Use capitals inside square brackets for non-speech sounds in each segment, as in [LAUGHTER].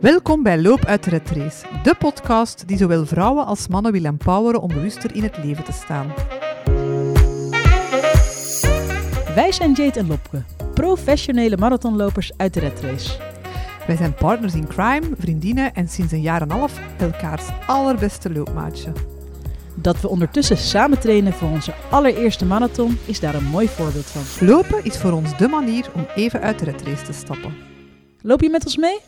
Welkom bij Loop uit de Red Race, de podcast die zowel vrouwen als mannen wil empoweren om bewuster in het leven te staan. Wij zijn Jade en Lopke, professionele marathonlopers uit de Red Race. Wij zijn partners in crime, vriendinnen en sinds een jaar en een half elkaars allerbeste loopmaatje. Dat we ondertussen samen trainen voor onze allereerste marathon is daar een mooi voorbeeld van. Lopen is voor ons de manier om even uit de Red Race te stappen. Loop je met ons mee?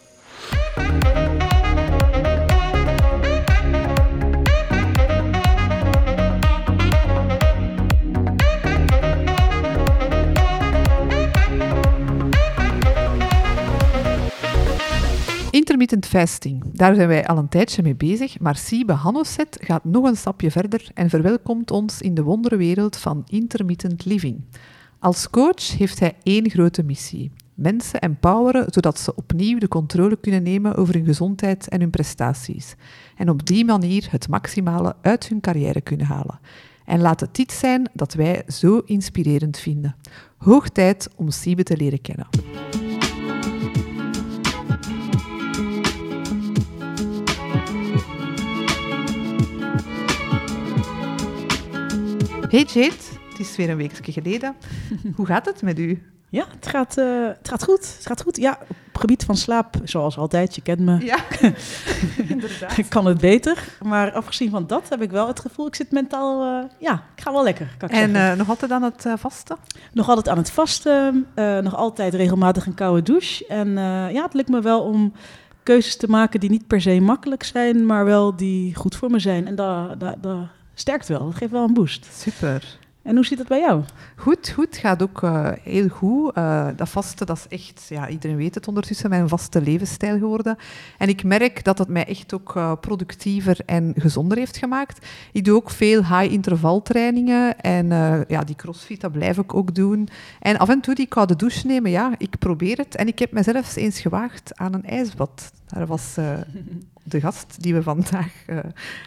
Intermittent fasting, daar zijn wij al een tijdje mee bezig, maar Siebe Hannoset gaat nog een stapje verder en verwelkomt ons in de wonderwereld van intermittent living. Als coach heeft hij één grote missie: mensen empoweren zodat ze opnieuw de controle kunnen nemen over hun gezondheid en hun prestaties. En op die manier het maximale uit hun carrière kunnen halen. En laat het dit zijn dat wij zo inspirerend vinden. Hoog tijd om Siebe te leren kennen. Hey Jade, het is weer een weekje geleden. [LAUGHS] Hoe gaat het met u? Ja, het gaat, eh, het gaat goed. Het gaat goed. Ja, op het gebied van slaap, zoals altijd, je kent me. Ja, [LAUGHS] inderdaad. Ik kan het beter. Maar afgezien van dat heb ik wel het gevoel, ik zit mentaal, eh, ja, ik ga wel lekker. Kan ik En eh, nog altijd aan het vasten? Nog altijd aan het vasten, nog altijd regelmatig een koude douche. En ja, het lukt me wel om keuzes te maken die niet per se makkelijk zijn, maar wel die goed voor me zijn. En dat sterkt wel, dat geeft wel een boost. Super. En hoe zit het bij jou? Goed, goed. Gaat ook eh, heel goed. Eh, dat vasten, dat is echt, ja, iedereen weet het ondertussen, mijn vaste levensstijl geworden. En ik merk dat het mij echt ook eh, productiever en gezonder heeft gemaakt. Ik doe ook veel high-intervaltrainingen en eh, ja, die crossfit, dat blijf ik ook doen. En af en toe die koude douche nemen, ja, ik probeer het. En ik heb mezelf eens gewaagd aan een ijsbad. Daar was de gast die we vandaag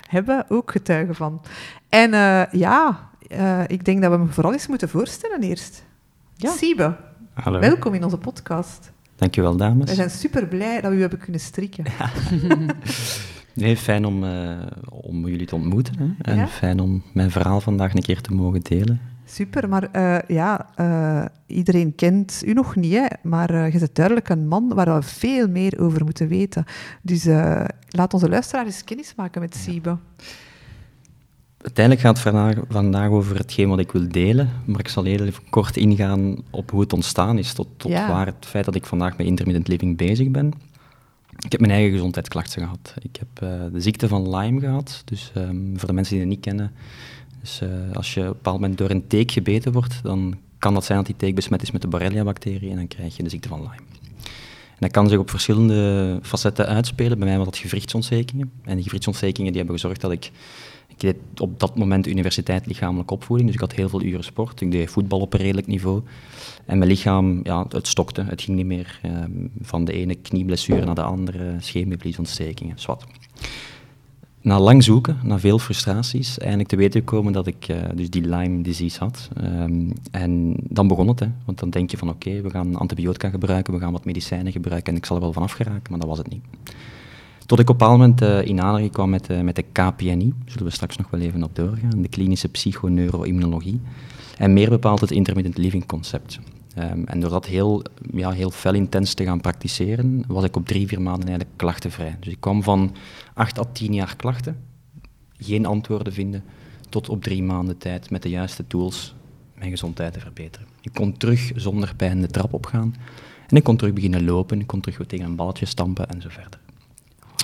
hebben ook getuige van. En ja, eh, ik denk dat we hem vooral eens moeten voorstellen eerst. Ja. Siebe, Hallo. welkom in onze podcast. Dankjewel, dames. We zijn super blij dat we u hebben kunnen strikken. [LAUGHS] Nee, fijn om, eh, om jullie te ontmoeten. Hè? En Ja. fijn om mijn verhaal vandaag een keer te mogen delen. Super, maar eh, ja, eh, iedereen kent u nog niet, hè? maar eh, je bent duidelijk een man waar we veel meer over moeten weten. Dus eh, laat onze luisteraar eens kennis maken met Siebe. Uiteindelijk gaat het vandaag, vandaag over hetgeen wat ik wil delen, maar ik zal heel even kort ingaan op hoe het ontstaan is, tot, tot Ja. waar het feit dat ik vandaag met intermittent living bezig ben. Ik heb mijn eigen gezondheidsklachten gehad. Ik heb eh, de ziekte van Lyme gehad, dus ehm, voor de mensen die het niet kennen, dus, eh, als je op een bepaald moment door een teek gebeten wordt, dan kan dat zijn dat die teek besmet is met de Borrelia-bacterie en dan krijg je de ziekte van Lyme. En dat kan zich op verschillende facetten uitspelen. Bij mij was dat gewrichtsontstekingen. En die gewrichtsontstekingen die hebben gezorgd dat ik... Ik deed op dat moment universiteit lichamelijke opvoeding, dus ik had heel veel uren sport. Ik deed voetbal op een redelijk niveau. En mijn lichaam, ja, het stokte. Het ging niet meer ehm, van de ene knieblessure naar de andere, scheenbeenvliesontstekingen, zwart. Na lang zoeken, na veel frustraties, eindelijk te weten gekomen dat ik eh, dus die Lyme disease had. Ehm, en dan begon het, hè. want dan denk je van oké, we gaan antibiotica gebruiken, we gaan wat medicijnen gebruiken en ik zal er wel van afgeraken, maar dat was het niet. Tot ik op een moment eh, in aanraking kwam met, eh, met de KPNI, zullen we straks nog wel even op doorgaan, de klinische psychoneuroimmunologie. En meer bepaald het intermittent living concept. Ehm, en door dat heel, ja, heel fel intens te gaan praktiseren, was ik op drie, vier maanden eigenlijk klachtenvrij. Dus ik kwam van acht à tien jaar klachten, geen antwoorden vinden, tot op drie maanden tijd met de juiste tools mijn gezondheid te verbeteren. Ik kon terug zonder pijn de trap opgaan en ik kon terug beginnen lopen, ik kon terug tegen een balletje stampen en zo verder.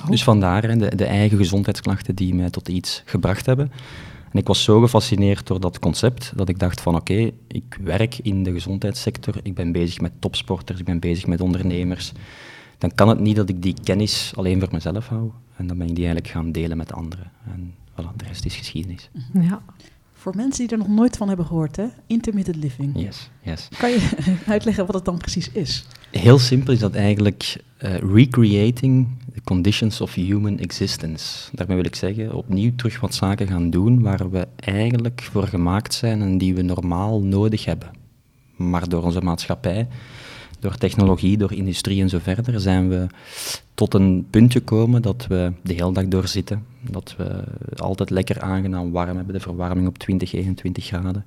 Dus vandaar hè, de, de eigen gezondheidsklachten die mij tot iets gebracht hebben. En ik was zo gefascineerd door dat concept dat ik dacht van oké, ik werk in de gezondheidssector, ik ben bezig met topsporters, ik ben bezig met ondernemers. Dan kan het niet dat ik die kennis alleen voor mezelf hou. En dan ben ik die eigenlijk gaan delen met anderen. En voilà, de rest is geschiedenis. Ja. Voor mensen die er nog nooit van hebben gehoord, hè? intermittent living. Yes, yes. Kan je [LAUGHS] uitleggen wat het dan precies is? Heel simpel is dat eigenlijk eh, recreating the conditions of human existence. Daarmee wil ik zeggen, opnieuw terug wat zaken gaan doen waar we eigenlijk voor gemaakt zijn en die we normaal nodig hebben. Maar door onze maatschappij door technologie, door industrie en zo verder, zijn we tot een punt gekomen dat we de hele dag door zitten. Dat we altijd lekker aangenaam warm hebben, de verwarming op 20, 21 graden.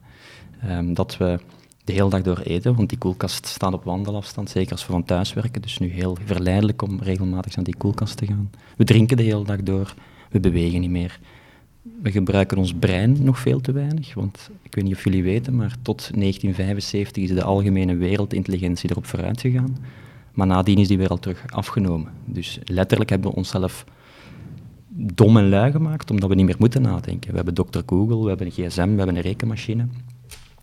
Ehm, dat we de hele dag door eten, want die koelkast staat op wandelafstand, zeker als we van thuis werken. Dus nu heel verleidelijk om regelmatig naar die koelkast te gaan. We drinken de hele dag door, we bewegen niet meer. We gebruiken ons brein nog veel te weinig, want ik weet niet of jullie weten, maar tot 1975 is de algemene wereldintelligentie erop vooruit gegaan. Maar nadien is die weer al terug afgenomen. Dus letterlijk hebben we onszelf dom en lui gemaakt, omdat we niet meer moeten nadenken. We hebben Dr. Google, we hebben een gsm, we hebben een rekenmachine.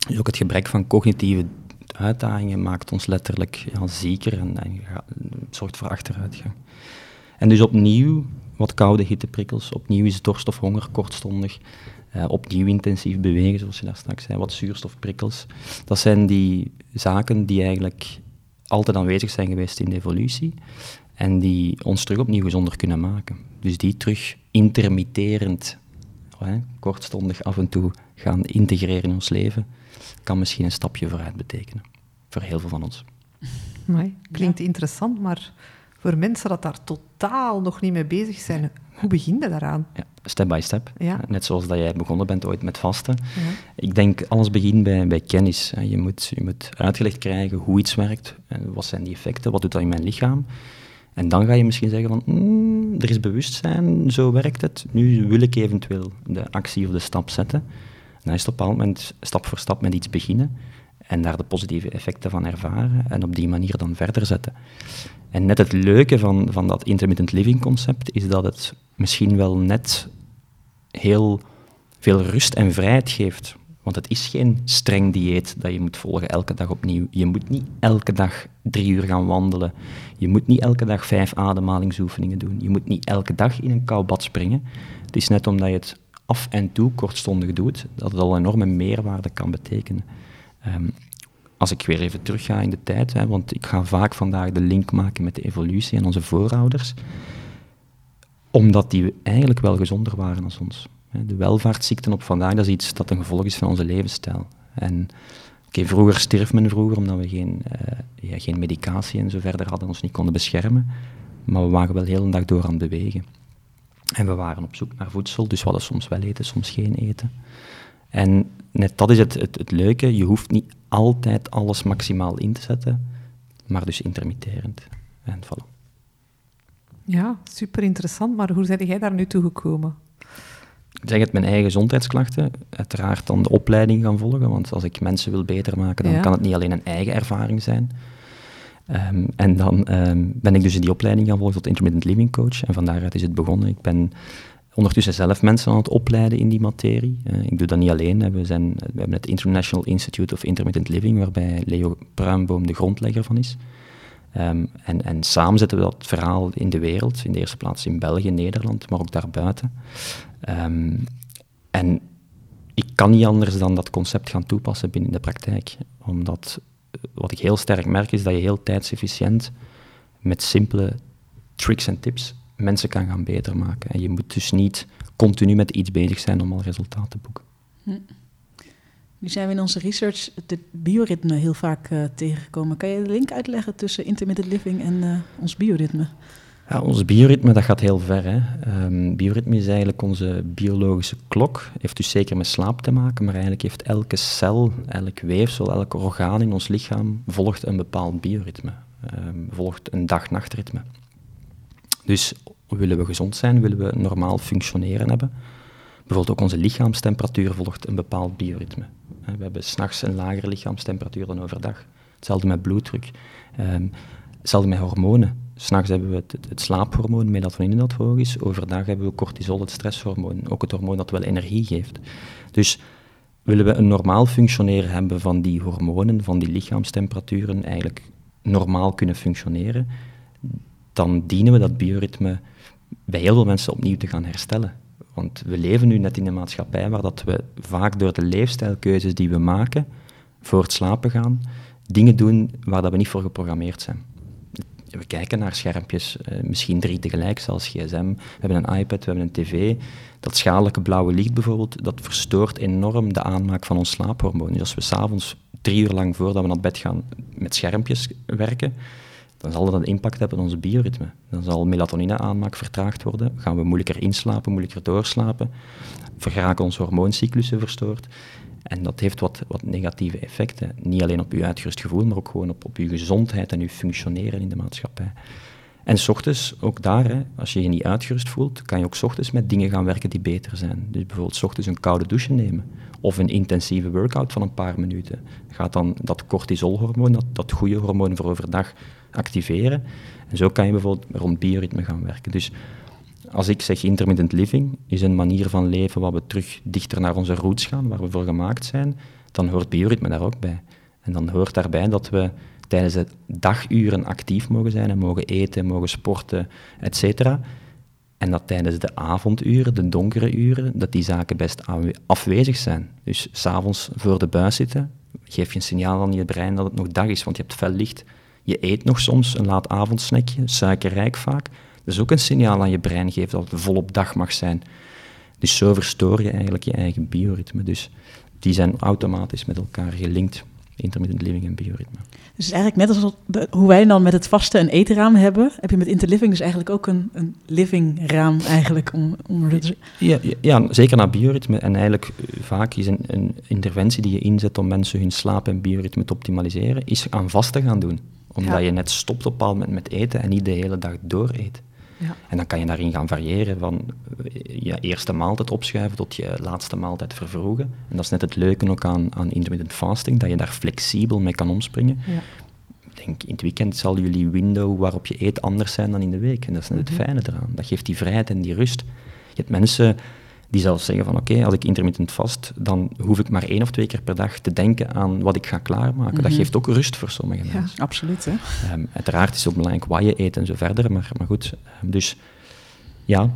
Dus ook het gebrek van cognitieve uitdagingen maakt ons letterlijk ja, zieker en, en zorgt voor achteruitgang. En dus opnieuw wat koude hitteprikkels, opnieuw is dorst of honger kortstondig, uh, opnieuw intensief bewegen, zoals je daar straks zei, wat zuurstofprikkels. Dat zijn die zaken die eigenlijk altijd aanwezig zijn geweest in de evolutie en die ons terug opnieuw gezonder kunnen maken. Dus die terug intermitterend, hè, kortstondig af en toe gaan integreren in ons leven, kan misschien een stapje vooruit betekenen. Voor heel veel van ons. Nee, klinkt interessant, maar voor mensen dat daar totaal nog niet mee bezig zijn, hoe begin je daaraan? Ja, step by step. Ja. Net zoals dat jij begonnen bent ooit met vasten. Ik denk, alles begint bij, bij kennis. Je moet, je moet uitgelegd krijgen hoe iets werkt, en wat zijn die effecten, wat doet dat in mijn lichaam. En dan ga je misschien zeggen van, mm, er is bewustzijn, zo werkt het. Nu wil ik eventueel de actie of de stap zetten. En dan is het op een bepaald moment stap voor stap met iets beginnen en daar de positieve effecten van ervaren en op die manier dan verder zetten. En net het leuke van, van dat intermittent living concept is dat het misschien wel net heel veel rust en vrijheid geeft. Want het is geen streng dieet dat je moet volgen elke dag opnieuw. Je moet niet elke dag drie uur gaan wandelen. Je moet niet elke dag vijf ademhalingsoefeningen doen. Je moet niet elke dag in een koud bad springen. Het is net omdat je het af en toe kortstondig doet, dat het al enorme meerwaarde kan betekenen. Ehm, als ik weer even terugga in de tijd, hè, want ik ga vaak vandaag de link maken met de evolutie en onze voorouders, omdat die eigenlijk wel gezonder waren als ons. De welvaartsziekten op vandaag, dat is iets dat een gevolg is van onze levensstijl. En okay, vroeger stierf men vroeger omdat we geen, uh, ja, geen medicatie en zo verder hadden, ons niet konden beschermen. Maar we waren wel heel een dag door aan het bewegen. En we waren op zoek naar voedsel, dus we hadden soms wel eten, soms geen eten. En net dat is het, het, het leuke, je hoeft niet altijd alles maximaal in te zetten, maar dus intermitterend. En voilà. Ja, super interessant, maar hoe ben jij daar nu toe gekomen? Ik zeg het, mijn eigen gezondheidsklachten. Uiteraard dan de opleiding gaan volgen, want als ik mensen wil beter maken, dan kan het niet alleen een eigen ervaring zijn. Um, en dan um, ben ik dus in die opleiding gaan volgen tot intermittent living coach. En van daaruit is het begonnen. Ik ben ondertussen zelf mensen aan het opleiden in die materie. Uh, ik doe dat niet alleen. We, zijn, we hebben het International Institute of Intermittent Living, waarbij Leo Pruimboom de grondlegger van is. Um, en, en, samen zetten we dat verhaal in de wereld, in de eerste plaats in België, Nederland, maar ook daarbuiten. Um, en ik kan niet anders dan dat concept gaan toepassen binnen de praktijk. Omdat eh, wat ik heel sterk merk is dat je heel tijdsefficiënt met simpele tricks en tips mensen kan gaan beter maken. En je moet dus niet continu met iets bezig zijn om al resultaten te boeken. Hm. Nu zijn we in onze research het bioritme heel vaak uh, tegengekomen. Kan je de link uitleggen tussen intermittent living en uh, ons bioritme? Ja, ons bioritme dat gaat heel ver. Hè. Um, bioritme is eigenlijk onze biologische klok. Heeft dus zeker met slaap te maken, maar eigenlijk heeft elke cel, elk weefsel, elk orgaan in ons lichaam volgt een bepaald bioritme. Um, volgt een dag-nachtritme. Dus willen we gezond zijn, willen we normaal functioneren hebben. Bijvoorbeeld ook onze lichaamstemperatuur volgt een bepaald bioritme. We hebben s'nachts een lagere lichaamstemperatuur dan overdag. Hetzelfde met bloeddruk. Um, hetzelfde met hormonen. S'nachts hebben we het, het, slaaphormoon, melatonine dat hoog is. Overdag hebben we cortisol, het stresshormoon. Ook het hormoon dat wel energie geeft. Dus willen we een normaal functioneren hebben van die hormonen, van die lichaamstemperaturen, eigenlijk normaal kunnen functioneren, dan dienen we dat bioritme bij heel veel mensen opnieuw te gaan herstellen. Want we leven nu net in een maatschappij waar dat we vaak door de leefstijlkeuzes die we maken voor het slapen gaan, dingen doen waar dat we niet voor geprogrammeerd zijn. We kijken naar schermpjes, eh, misschien drie tegelijk, zelfs gsm. We hebben een iPad, we hebben een tv. Dat schadelijke blauwe licht bijvoorbeeld, dat verstoort enorm de aanmaak van ons slaaphormoon. Dus als we s'avonds drie uur lang voordat we naar bed gaan met schermpjes werken, dan zal dat een impact hebben op onze bioritme. Dan zal melatonine-aanmaak vertraagd worden, gaan we moeilijker inslapen, moeilijker doorslapen, vergeraken onze hormooncyclussen verstoord. En dat heeft wat, wat negatieve effecten. Niet alleen op uw uitgerust gevoel, maar ook gewoon op, op uw gezondheid en uw functioneren in de maatschappij. En s ochtends, ook daar, hè, als je je niet uitgerust voelt, kan je ook s ochtends met dingen gaan werken die beter zijn. Dus bijvoorbeeld s ochtends een koude douche nemen. Of een intensieve workout van een paar minuten. Gaat dan dat cortisolhormoon, dat, dat goede hormoon voor overdag, activeren. En zo kan je bijvoorbeeld rond bioritme gaan werken. Dus als ik zeg intermittent living, is een manier van leven waar we terug dichter naar onze roots gaan, waar we voor gemaakt zijn, dan hoort bioritme daar ook bij. En dan hoort daarbij dat we tijdens de daguren actief mogen zijn en mogen eten, mogen sporten, etc. En dat tijdens de avonduren, de donkere uren, dat die zaken best afwezig zijn. Dus s'avonds voor de buis zitten, geef je een signaal aan je brein dat het nog dag is, want je hebt fel licht. Je eet nog soms een laat avondsnackje, suikerrijk vaak. Dat is ook een signaal aan je brein geeft dat het volop dag mag zijn. Dus zo verstoor je eigenlijk je eigen bioritme. Dus die zijn automatisch met elkaar gelinkt, intermittent living en bioritme. Dus eigenlijk net als hoe wij dan met het vaste een etenraam hebben, heb je met interliving dus eigenlijk ook een, een livingraam eigenlijk. Om, om ja, ja, zeker naar bioritme. En eigenlijk eh, vaak is een, een, interventie die je inzet om mensen hun slaap en bioritme te optimaliseren, is aan vasten gaan doen. Omdat je net stopt op een bepaald moment met eten en niet de hele dag door eet. Ja. En dan kan je daarin gaan variëren van eh, je eerste maaltijd opschuiven tot je laatste maaltijd vervroegen. En dat is net het leuke ook aan, aan intermittent fasting, dat je daar flexibel mee kan omspringen. Ja. Ik denk, in het weekend zal jullie window waarop je eet anders zijn dan in de week. En dat is net het mhm. fijne eraan. Dat geeft die vrijheid en die rust. Je hebt mensen die zelfs zeggen van oké, als ik intermittent vast, dan hoef ik maar één of twee keer per dag te denken aan wat ik ga klaarmaken. Dat mhm. geeft ook rust voor sommige ja, mensen. Absoluut. Hè? Um, uiteraard is het ook belangrijk wat je eet en zo verder, maar, maar goed. Um, dus ja,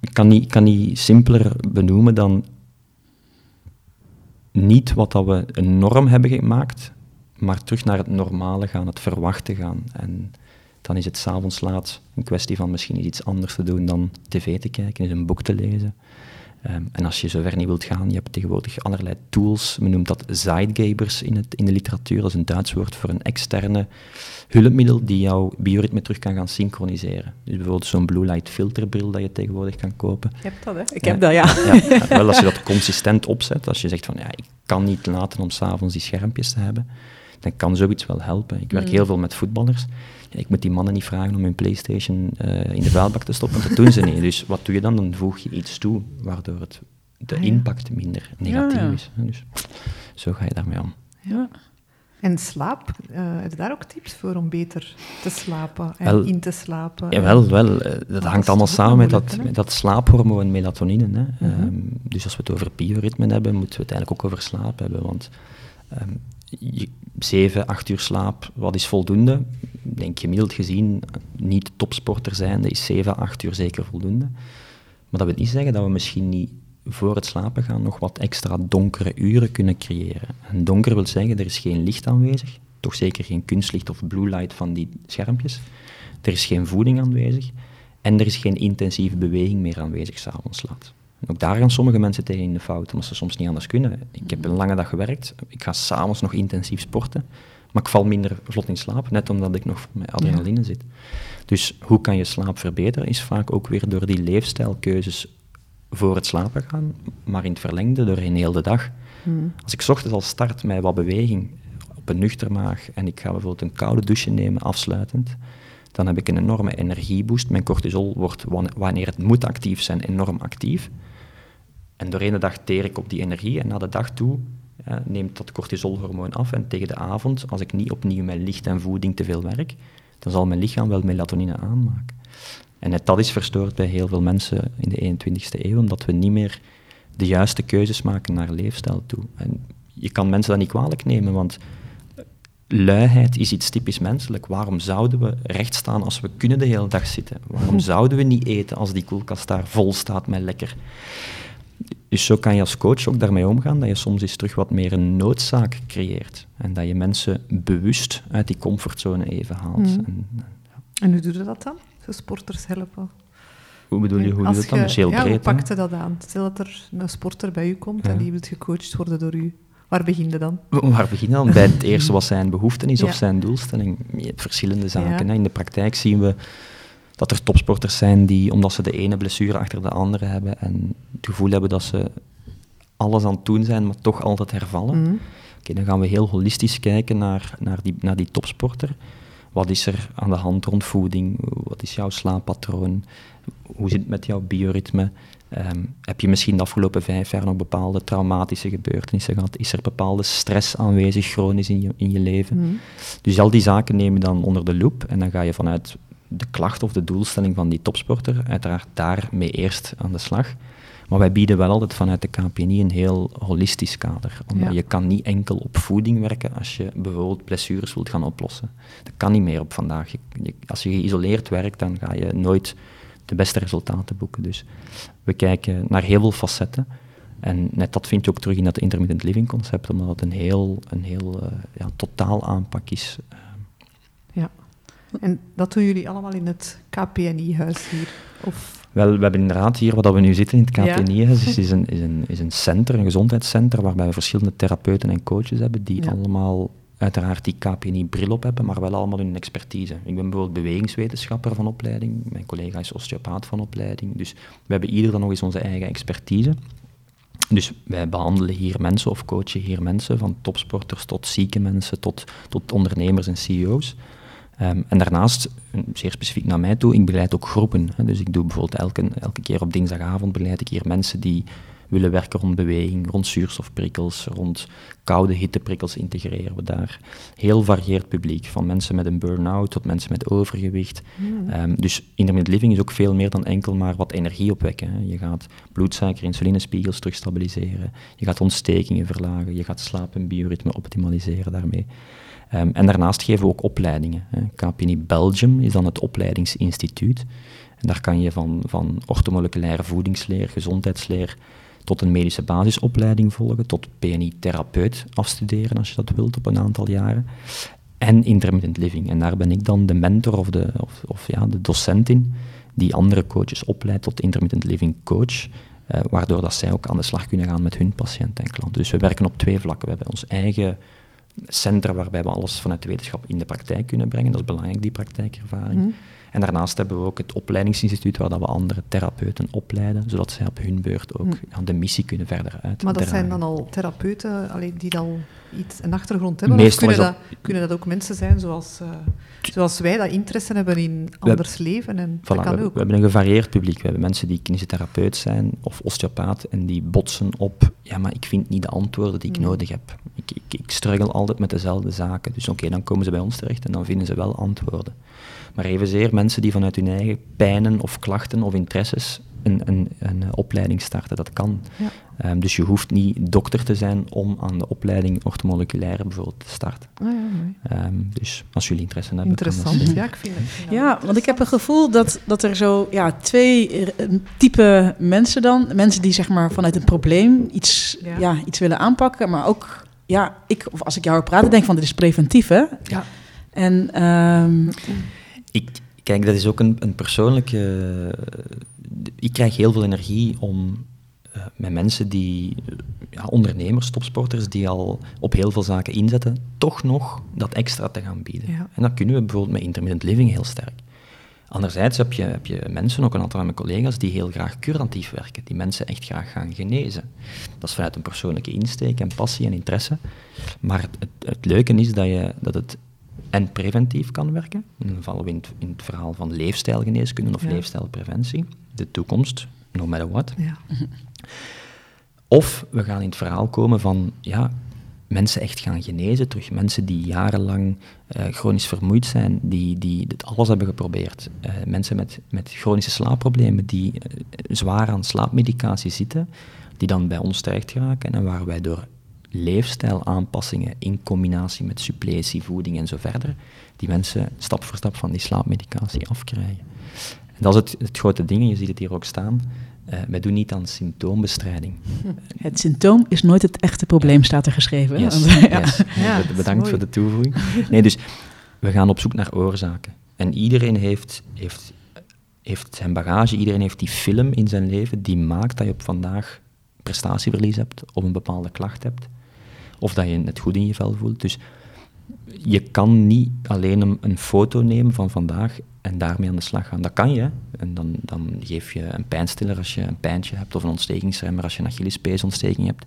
ik kan niet, kan niet simpeler benoemen dan niet wat dat we een norm hebben gemaakt, maar terug naar het normale gaan, het verwachten gaan. En dan is het s'avonds laat een kwestie van misschien iets anders te doen dan tv te kijken, is een boek te lezen. Ehm, en als je zover niet wilt gaan, je hebt tegenwoordig allerlei tools. Men noemt dat Zeitgebers in, het, in de literatuur. Dat is een Duits woord voor een externe hulpmiddel die jouw bioritme terug kan gaan synchroniseren. Dus bijvoorbeeld zo'n blue light filterbril dat je tegenwoordig kan kopen. Je hebt dat, hè? Ik heb dat, ja. ja. [LAUGHS] Wel, als je dat consistent opzet, als je zegt van ja, ik kan niet laten om s'avonds die schermpjes te hebben, dan kan zoiets wel helpen. Ik werk mm. heel veel met voetballers ik moet die mannen niet vragen om hun PlayStation uh, in de vuilbak te stoppen, dat doen ze niet. Dus wat doe je dan? Dan voeg je iets toe waardoor het, de ah, impact minder negatief is. Dus zo ga je daarmee om. Ja. En slaap, uh, heb je daar ook tips voor om beter te slapen en in te slapen? Ja, wel, wel. Uh, dat hangt allemaal samen met dat, met dat slaaphormoon melatonine. Hè. Mhm. Ehm, dus als we het over bioritme hebben, moeten we het eigenlijk ook over slaap hebben. Want um, 7, 8 uur slaap, wat is voldoende? Ik denk gemiddeld gezien, niet topsporter zijn, dat is 7, 8 uur zeker voldoende. Maar dat wil niet zeggen dat we misschien niet voor het slapen gaan nog wat extra donkere uren kunnen creëren. En donker wil zeggen, er is geen licht aanwezig, toch zeker geen kunstlicht of blue light van die schermpjes. Er is geen voeding aanwezig en er is geen intensieve beweging meer aanwezig s'avonds laat. Ook daar gaan sommige mensen tegen in de fout, omdat ze soms niet anders kunnen. Ik heb een lange dag gewerkt, ik ga s'avonds nog intensief sporten, maar ik val minder vlot in slaap, net omdat ik nog met adrenaline zit. Dus hoe kan je slaap verbeteren, is vaak ook weer door die leefstijlkeuzes voor het slapen gaan, maar in het verlengde doorheen heel de dag. Hmm. Als ik ochtends al start met wat beweging op een nuchter maag en ik ga bijvoorbeeld een koude douche nemen afsluitend, dan heb ik een enorme energieboost. Mijn cortisol wordt, wanneer het moet actief zijn, enorm actief. En doorheen de dag teer ik op die energie en na de dag toe neemt dat cortisolhormoon af. En tegen de avond, als ik niet opnieuw met licht en voeding te veel werk, dan zal mijn lichaam wel melatonine aanmaken. En dat is verstoord bij heel veel mensen in de 21ste eeuw, omdat we niet meer de juiste keuzes maken naar leefstijl toe. En je kan mensen dat niet kwalijk nemen, want luiheid is iets typisch menselijk. Waarom zouden we recht staan als we kunnen de hele dag zitten? Waarom [LAUGHS] zouden we niet eten als die koelkast daar vol staat met lekker? Dus zo kan je als coach ook daarmee omgaan, dat je soms eens terug wat meer een noodzaak creëert. En dat je mensen bewust uit die comfortzone even haalt. Mm. En, ja. en, hoe doe je dat dan? Zo sporters helpen? Hoe bedoel je, hoe doe je dat dan? heel ja, breed, hoe pakt je dat aan? Stel dat er een sporter bij u komt en die wil gecoacht worden door u. Waar begin je dan? [LAUGHS] Waar begin je dan? Bij het [LAUGHS] eerste wat zijn behoefte is Ja. of zijn doelstelling. Je hebt verschillende zaken. In de praktijk zien we dat er topsporters zijn die, omdat ze de ene blessure achter de andere hebben en het gevoel hebben dat ze alles aan het doen zijn, maar toch altijd hervallen. Mhm. Oké, dan gaan we heel holistisch kijken naar, naar, die, naar die topsporter. Wat is er aan de hand rond voeding? Wat is jouw slaappatroon? Hoe zit het met jouw bioritme? Ehm, heb je misschien de afgelopen vijf jaar nog bepaalde traumatische gebeurtenissen gehad? Is er bepaalde stress aanwezig chronisch in je, in je leven? Mhm. Dus al die zaken neem je dan onder de loep en dan ga je vanuit de klacht of de doelstelling van die topsporter uiteraard daarmee eerst aan de slag. Maar wij bieden wel altijd vanuit de KPNI een heel holistisch kader. Omdat Ja. je kan niet enkel op voeding werken als je bijvoorbeeld blessures wilt gaan oplossen. Dat kan niet meer op vandaag. Je- je- als je geïsoleerd werkt, dan ga je nooit de beste resultaten boeken. Dus we kijken naar heel veel facetten. En net dat vind je ook terug in dat intermittent living concept, omdat het een heel, een heel eh, ja, totaal aanpak is. En dat doen jullie allemaal in het KPNI-huis hier? Of... Wel, we hebben inderdaad hier, waar we nu zitten in het Ja. KPNI, is, [LAUGHS] is, een, is, een, is een center, een gezondheidscenter, waarbij we verschillende therapeuten en coaches hebben, die Ja. allemaal uiteraard die KPNI-bril op hebben, maar wel allemaal hun expertise. Ik ben bijvoorbeeld bewegingswetenschapper van opleiding, mijn collega is osteopaat van opleiding, dus we hebben ieder dan nog eens onze eigen expertise. Dus wij behandelen hier mensen of coachen hier mensen, van topsporters tot zieke mensen, tot, tot ondernemers en CEO's. Ehm, en daarnaast, eh, zeer specifiek naar mij toe, ik begeleid ook groepen. Hè. Dus ik doe bijvoorbeeld elke, elke keer op dinsdagavond begeleid ik hier mensen die willen werken rond beweging, rond zuurstofprikkels, rond koude hitteprikkels integreren we daar. Heel varieerd publiek, van mensen met een burn-out tot mensen met overgewicht. Ehm, dus intermittent living is ook veel meer dan enkel maar wat energie opwekken. Hè. Je gaat bloedsuiker, insulinespiegels terug stabiliseren, je gaat ontstekingen verlagen, je gaat slaap- en bioritme optimaliseren daarmee. Ehm, en daarnaast geven we ook opleidingen. Hè. Belgium is dan het opleidingsinstituut. En daar kan je van, van orthomoleculaire voedingsleer, gezondheidsleer, tot een medische basisopleiding volgen, tot PNI-therapeut afstuderen als je dat wilt op een aantal jaren. En intermittent living. En daar ben ik dan de mentor of de, of, of ja, de docent in, die andere coaches opleidt tot intermittent living coach. eh, waardoor dat zij ook aan de slag kunnen gaan met hun patiënten en klanten. Dus we werken op twee vlakken. We hebben ons eigen centrum waarbij we alles vanuit de wetenschap in de praktijk kunnen brengen. Dat is belangrijk, die praktijkervaring. Mhm. En daarnaast hebben we ook het opleidingsinstituut waar dat we andere therapeuten opleiden, zodat zij op hun beurt ook ja, de missie kunnen verder uit. Maar dat zijn dan al therapeuten allee, die al iets, een achtergrond hebben? Meestal of kunnen dat, kunnen dat ook mensen zijn zoals, eh, zoals wij, dat interesse hebben in anders leven? En Voilà, dat we, kan we ook. hebben een gevarieerd publiek. We hebben mensen die kinesitherapeut zijn of osteopaat en die botsen op, ja, maar ik vind niet de antwoorden die ik Mm. nodig heb. Ik, ik, ik struggle altijd met dezelfde zaken. Dus oké, dan komen ze bij ons terecht en dan vinden ze wel antwoorden. Maar evenzeer mensen die vanuit hun eigen pijnen of klachten of interesses een, een, een opleiding starten, dat kan. Ja. Ehm, dus je hoeft niet dokter te zijn om aan de opleiding orthomoleculaire bijvoorbeeld te starten. Ah, ja, mooi. Ehm, dus als jullie interesse hebben, Interessant. Ja, ik vind het. Ja, want ik heb een gevoel dat, dat er zo ja, twee eh, type mensen dan. Mensen die zeg maar vanuit een probleem iets, Ja. ja. iets willen aanpakken. Maar ook, ja, ik, of als ik jou hoor praten, denk van dit is preventief, hè? Ja. En ehm, Ik, kijk, dat is ook een, een persoonlijke... ik krijg heel veel energie om eh, met mensen die... eh, ja, ondernemers, topsporters, die al op heel veel zaken inzetten, toch nog dat extra te gaan bieden. Ja. En dat kunnen we bijvoorbeeld met intermittent living heel sterk. Anderzijds heb je, heb je mensen, ook een aantal van mijn collega's, die heel graag curatief werken, die mensen echt graag gaan genezen. Dat is vanuit een persoonlijke insteek en passie en interesse. Maar het, het, het leuke is dat, je, dat het en preventief kan werken. Dan vallen we in het, in het verhaal van leefstijlgeneeskunde of Ja. leefstijlpreventie. De toekomst, no matter what. Ja. Of we gaan in het verhaal komen van ja, mensen echt gaan genezen terug. Mensen die jarenlang eh, chronisch vermoeid zijn, die, die dit alles hebben geprobeerd. Eh, mensen met, met chronische slaapproblemen, die eh, zwaar aan slaapmedicatie zitten, die dan bij ons terecht geraken en waar wij door leefstijlaanpassingen in combinatie met suppletie, voeding en zo verder, die mensen stap voor stap van die slaapmedicatie afkrijgen. En dat is het, het grote ding, en je ziet het hier ook staan. eh, wij doen niet aan symptoombestrijding. [LAUGHS] het symptoom is nooit het echte probleem, staat er geschreven. Yes, Want, [LAUGHS] ja. yes. Ja, Bedankt voor de toevoeging. Nee, dus we gaan op zoek naar oorzaken. En iedereen heeft, heeft, heeft zijn bagage, iedereen heeft die film in zijn leven die maakt dat je op vandaag prestatieverlies hebt of een bepaalde klacht hebt. Of dat je het goed in je vel voelt. Dus je kan niet alleen een, een, foto nemen van vandaag en daarmee aan de slag gaan. Dat kan je. En dan, dan geef je een pijnstiller als je een pijntje hebt, of een ontstekingsremmer als je een Achillespeesontsteking hebt.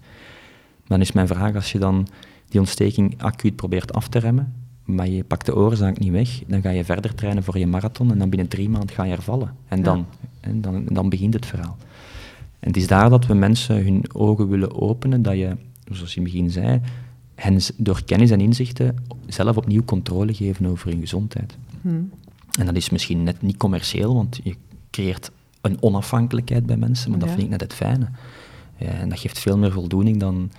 Dan is mijn vraag, als je dan die ontsteking acuut probeert af te remmen, maar je pakt de oorzaak niet weg, dan ga je verder trainen voor je marathon en dan binnen drie maanden ga je hervallen. En dan, en dan, dan begint het verhaal. En het is daar dat we mensen hun ogen willen openen, dat je, zoals je in het begin zei, hen door kennis en inzichten zelf opnieuw controle geven over hun gezondheid. Hmm. En dat is misschien net niet commercieel, want je creëert een onafhankelijkheid bij mensen, maar dat vind ik net het fijne. Ja, en dat geeft veel meer voldoening dan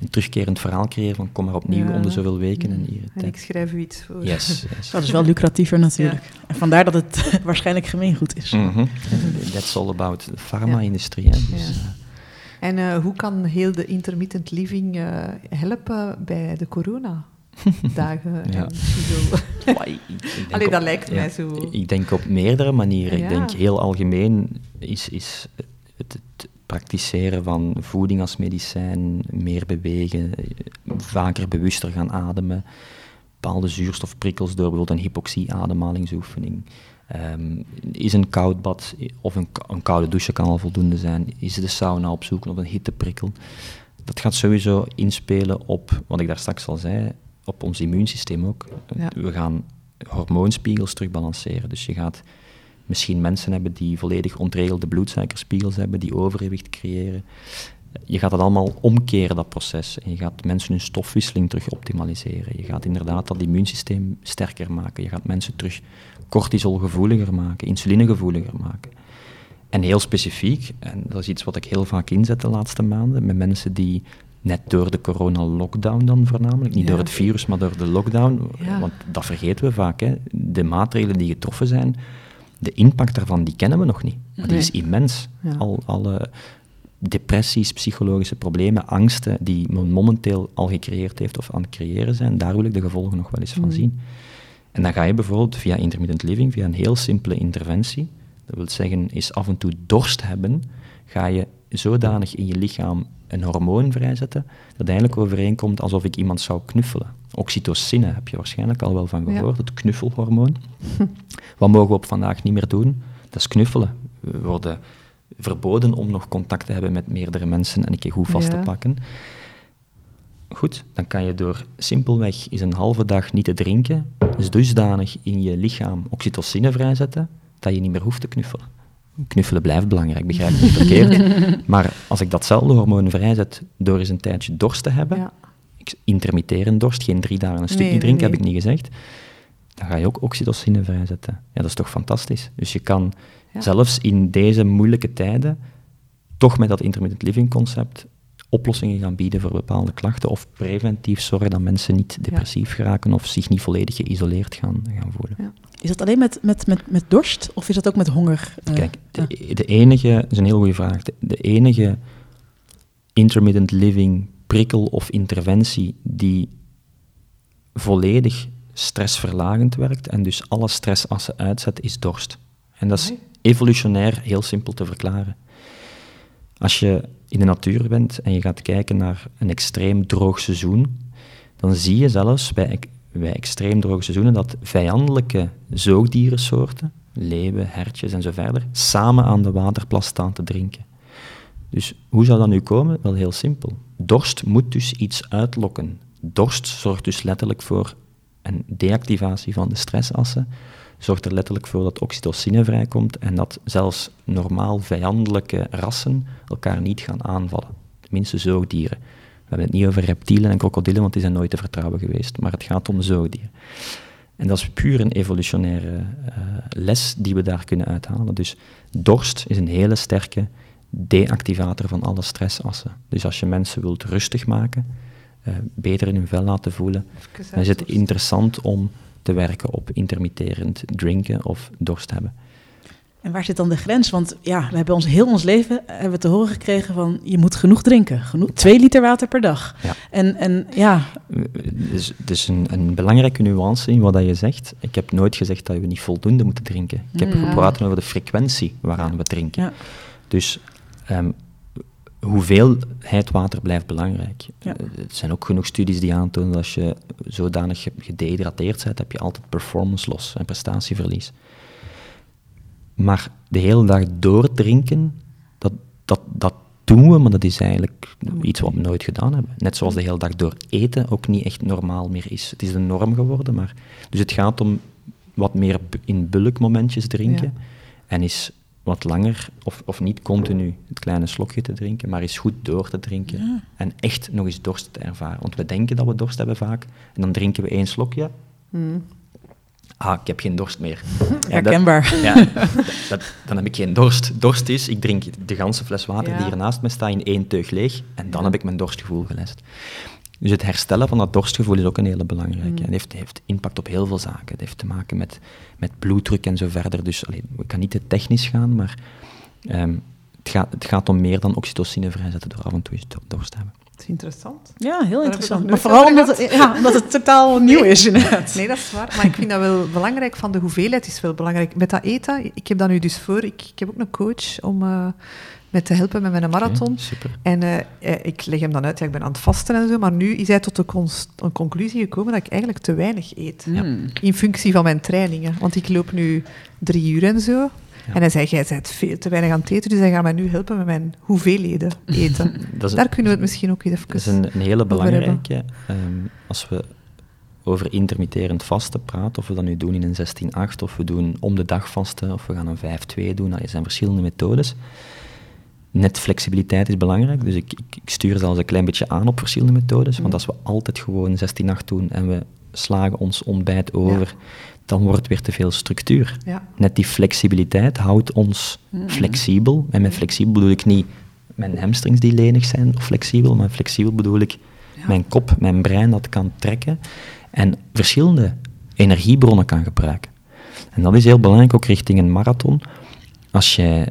een terugkerend verhaal creëren van kom maar opnieuw om de zoveel weken. En, hier, en ik schrijf u iets voor. Yes, [LAUGHS] Dat is wel lucratiever natuurlijk. En vandaar dat het [LAUGHS] waarschijnlijk gemeengoed is. Mm -hmm. [LAUGHS] That's all about de pharma-industrie. Dus, uh, en uh, hoe kan heel de intermittent living uh, helpen bij de corona? [LAUGHS] dagen ja. en zo. [LAUGHS] Allee, dat lijkt mij zo. Ik denk op meerdere manieren. Ik denk heel algemeen is, is het, het, praktiseren van voeding als medicijn, meer bewegen, vaker bewuster gaan ademen, bepaalde zuurstofprikkels door bijvoorbeeld een hypoxie-ademhalingsoefening. Um, is een koud bad of een, een, koude douche kan al voldoende zijn? Is de sauna opzoeken of een hitteprikkel? Dat gaat sowieso inspelen op, wat ik daar straks al zei, op ons immuunsysteem ook. We gaan hormoonspiegels terugbalanceren. Dus je gaat misschien mensen hebben die volledig ontregelde bloedsuikerspiegels hebben, die overgewicht creëren. Je gaat dat allemaal omkeren, dat proces. En je gaat mensen hun stofwisseling terug optimaliseren. Je gaat inderdaad dat immuunsysteem sterker maken. Je gaat mensen terug cortisolgevoeliger maken, insulinegevoeliger maken. En heel specifiek, en dat is iets wat ik heel vaak inzet de laatste maanden, met mensen die net door de corona-lockdown dan voornamelijk, niet door het virus, maar door de lockdown, want dat vergeten we vaak, hè. de maatregelen die getroffen zijn, de impact daarvan, die kennen we nog niet. Maar die is immens. Al, alle depressies, psychologische problemen, angsten die men momenteel al gecreëerd heeft of aan het creëren zijn, daar wil ik de gevolgen nog wel eens van mm. zien. En dan ga je bijvoorbeeld via intermittent living, via een heel simpele interventie, dat wil zeggen, is af en toe dorst hebben, ga je zodanig in je lichaam een hormoon vrijzetten, dat eigenlijk overeenkomt alsof ik iemand zou knuffelen. Oxytocine heb je waarschijnlijk al wel van gehoord, het knuffelhormoon. [LAUGHS] Wat mogen we op vandaag niet meer doen? Dat is knuffelen. We worden verboden om nog contact te hebben met meerdere mensen en een keer goed vast te pakken. Goed, dan kan je door simpelweg eens een halve dag niet te drinken, dus dusdanig in je lichaam oxytocine vrijzetten, dat je niet meer hoeft te knuffelen. Knuffelen blijft belangrijk, begrijp ik niet verkeerd. [LAUGHS] maar als ik datzelfde hormoon vrijzet door eens een tijdje dorst te hebben, ja. intermitterend dorst, geen drie dagen een stuk niet drinken, heb ik niet gezegd, dan ga je ook oxytocine vrijzetten. Ja, dat is toch fantastisch. Dus je kan zelfs in deze moeilijke tijden toch met dat intermittent living concept oplossingen gaan bieden voor bepaalde klachten of preventief zorgen dat mensen niet depressief geraken of zich niet volledig geïsoleerd gaan, gaan voelen. Ja. Is dat alleen met, met, met, met dorst of is dat ook met honger? Uh, Kijk, de, de, enige, dat is een heel goede vraag, de, enige intermittent living prikkel of interventie die volledig stressverlagend werkt en dus alle stressassen uitzet, is dorst. En dat is evolutionair heel simpel te verklaren. Als je in de natuur bent en je gaat kijken naar een extreem droog seizoen, dan zie je zelfs bij, bij extreem droge seizoenen dat vijandelijke zoogdierensoorten, leeuwen, hertjes en zo verder, samen aan de waterplas staan te drinken. Dus hoe zou dat nu komen? Wel heel simpel. Dorst moet dus iets uitlokken. Dorst zorgt dus letterlijk voor een deactivatie van de stressassen, zorgt er letterlijk voor dat oxytocine vrijkomt en dat zelfs normaal vijandelijke rassen elkaar niet gaan aanvallen. Tenminste zoogdieren. We hebben het niet over reptielen en krokodillen, want die zijn nooit te vertrouwen geweest, maar het gaat om zoogdieren. En dat is puur een evolutionaire uh, les die we daar kunnen uithalen. Dus dorst is een hele sterke deactivator van alle stressassen. Dus als je mensen wilt rustig maken, uh, beter in hun vel laten voelen, dan is het interessant om te werken op intermitterend drinken of dorst hebben. En waar zit dan de grens? Want ja, we hebben ons heel ons leven hebben we te horen gekregen van je moet genoeg drinken. Genoeg, twee liter water per dag. Ja. En, en ja. Dus, dus een, een belangrijke nuance in wat je zegt. Ik heb nooit gezegd dat we niet voldoende moeten drinken. Ik heb ja. gepraat over de frequentie waaraan we drinken. Ja. Dus um, hoeveelheid water blijft belangrijk. Ja. Eh, Er zijn ook genoeg studies die aantonen dat als je zodanig ge- gedehydrateerd bent, heb je altijd performance loss en prestatieverlies. Maar de hele dag doordrinken, dat, dat, dat doen we, maar dat is eigenlijk iets wat we nooit gedaan hebben. Net zoals de hele dag door eten ook niet echt normaal meer is. Het is de norm geworden, maar... Dus het gaat om wat meer in bulkmomentjes drinken. En is wat langer, of, of niet continu het kleine slokje te drinken, maar is goed door te drinken. En echt nog eens dorst te ervaren. Want we denken dat we dorst hebben vaak. En dan drinken we één slokje. Ah, ik heb geen dorst meer. [LAUGHS] Ja, dat- Herkenbaar. [LAUGHS] ja, dat, dan heb ik geen dorst. Dorst is, ik drink de ganse fles water Ja. die hier naast me staat in één teug leeg en dan heb ik mijn dorstgevoel gelest. Dus het herstellen van dat dorstgevoel is ook een hele belangrijke. Het heeft, heeft impact op heel veel zaken. Het heeft te maken met, met bloeddruk en zo verder. Dus allee, ik kan niet te technisch gaan, maar ehm, het, gaat, het gaat om meer dan oxytocine vrijzetten door af en toe dorst te hebben. Is interessant. Ja, heel interessant. Maar vooral omdat het, ja, omdat het totaal [LAUGHS] nieuw is, inderdaad. Nee, dat is waar. Maar ik vind dat wel belangrijk. Van de hoeveelheid is wel belangrijk. Met dat eten, ik heb dat nu dus voor. Ik, ik heb ook een coach om eh me te helpen met mijn marathon. En eh, eh, ik leg hem dan uit, ja, ik ben aan het vasten en zo, maar nu is hij tot de een conclusie gekomen dat ik eigenlijk te weinig eet. Ja. Hmm. In functie van mijn trainingen. Want ik loop nu drie uur en zo. En hij zei, jij bent veel te weinig aan het eten, dus hij gaat mij nu helpen met mijn hoeveelheden eten. [LAUGHS] Daar kunnen we het misschien ook even Dat is een, een hele belangrijke. ehm, als we over intermitterend vasten praten, of we dat nu doen in een 16-8, of we doen om de dag vasten, of we gaan een 5-2 doen, dat zijn verschillende methodes. Net flexibiliteit is belangrijk, dus ik, ik, ik stuur zelfs een klein beetje aan op verschillende methodes, want als we altijd gewoon 16-8 doen en we slagen ons ontbijt over, dan wordt het weer te veel structuur. Ja. Net die flexibiliteit houdt ons flexibel. En met flexibel bedoel ik niet mijn hamstrings die lenig zijn of flexibel, maar flexibel bedoel ik Ja. mijn kop, mijn brein dat kan trekken en verschillende energiebronnen kan gebruiken. En dat is heel belangrijk ook richting een marathon. Als jij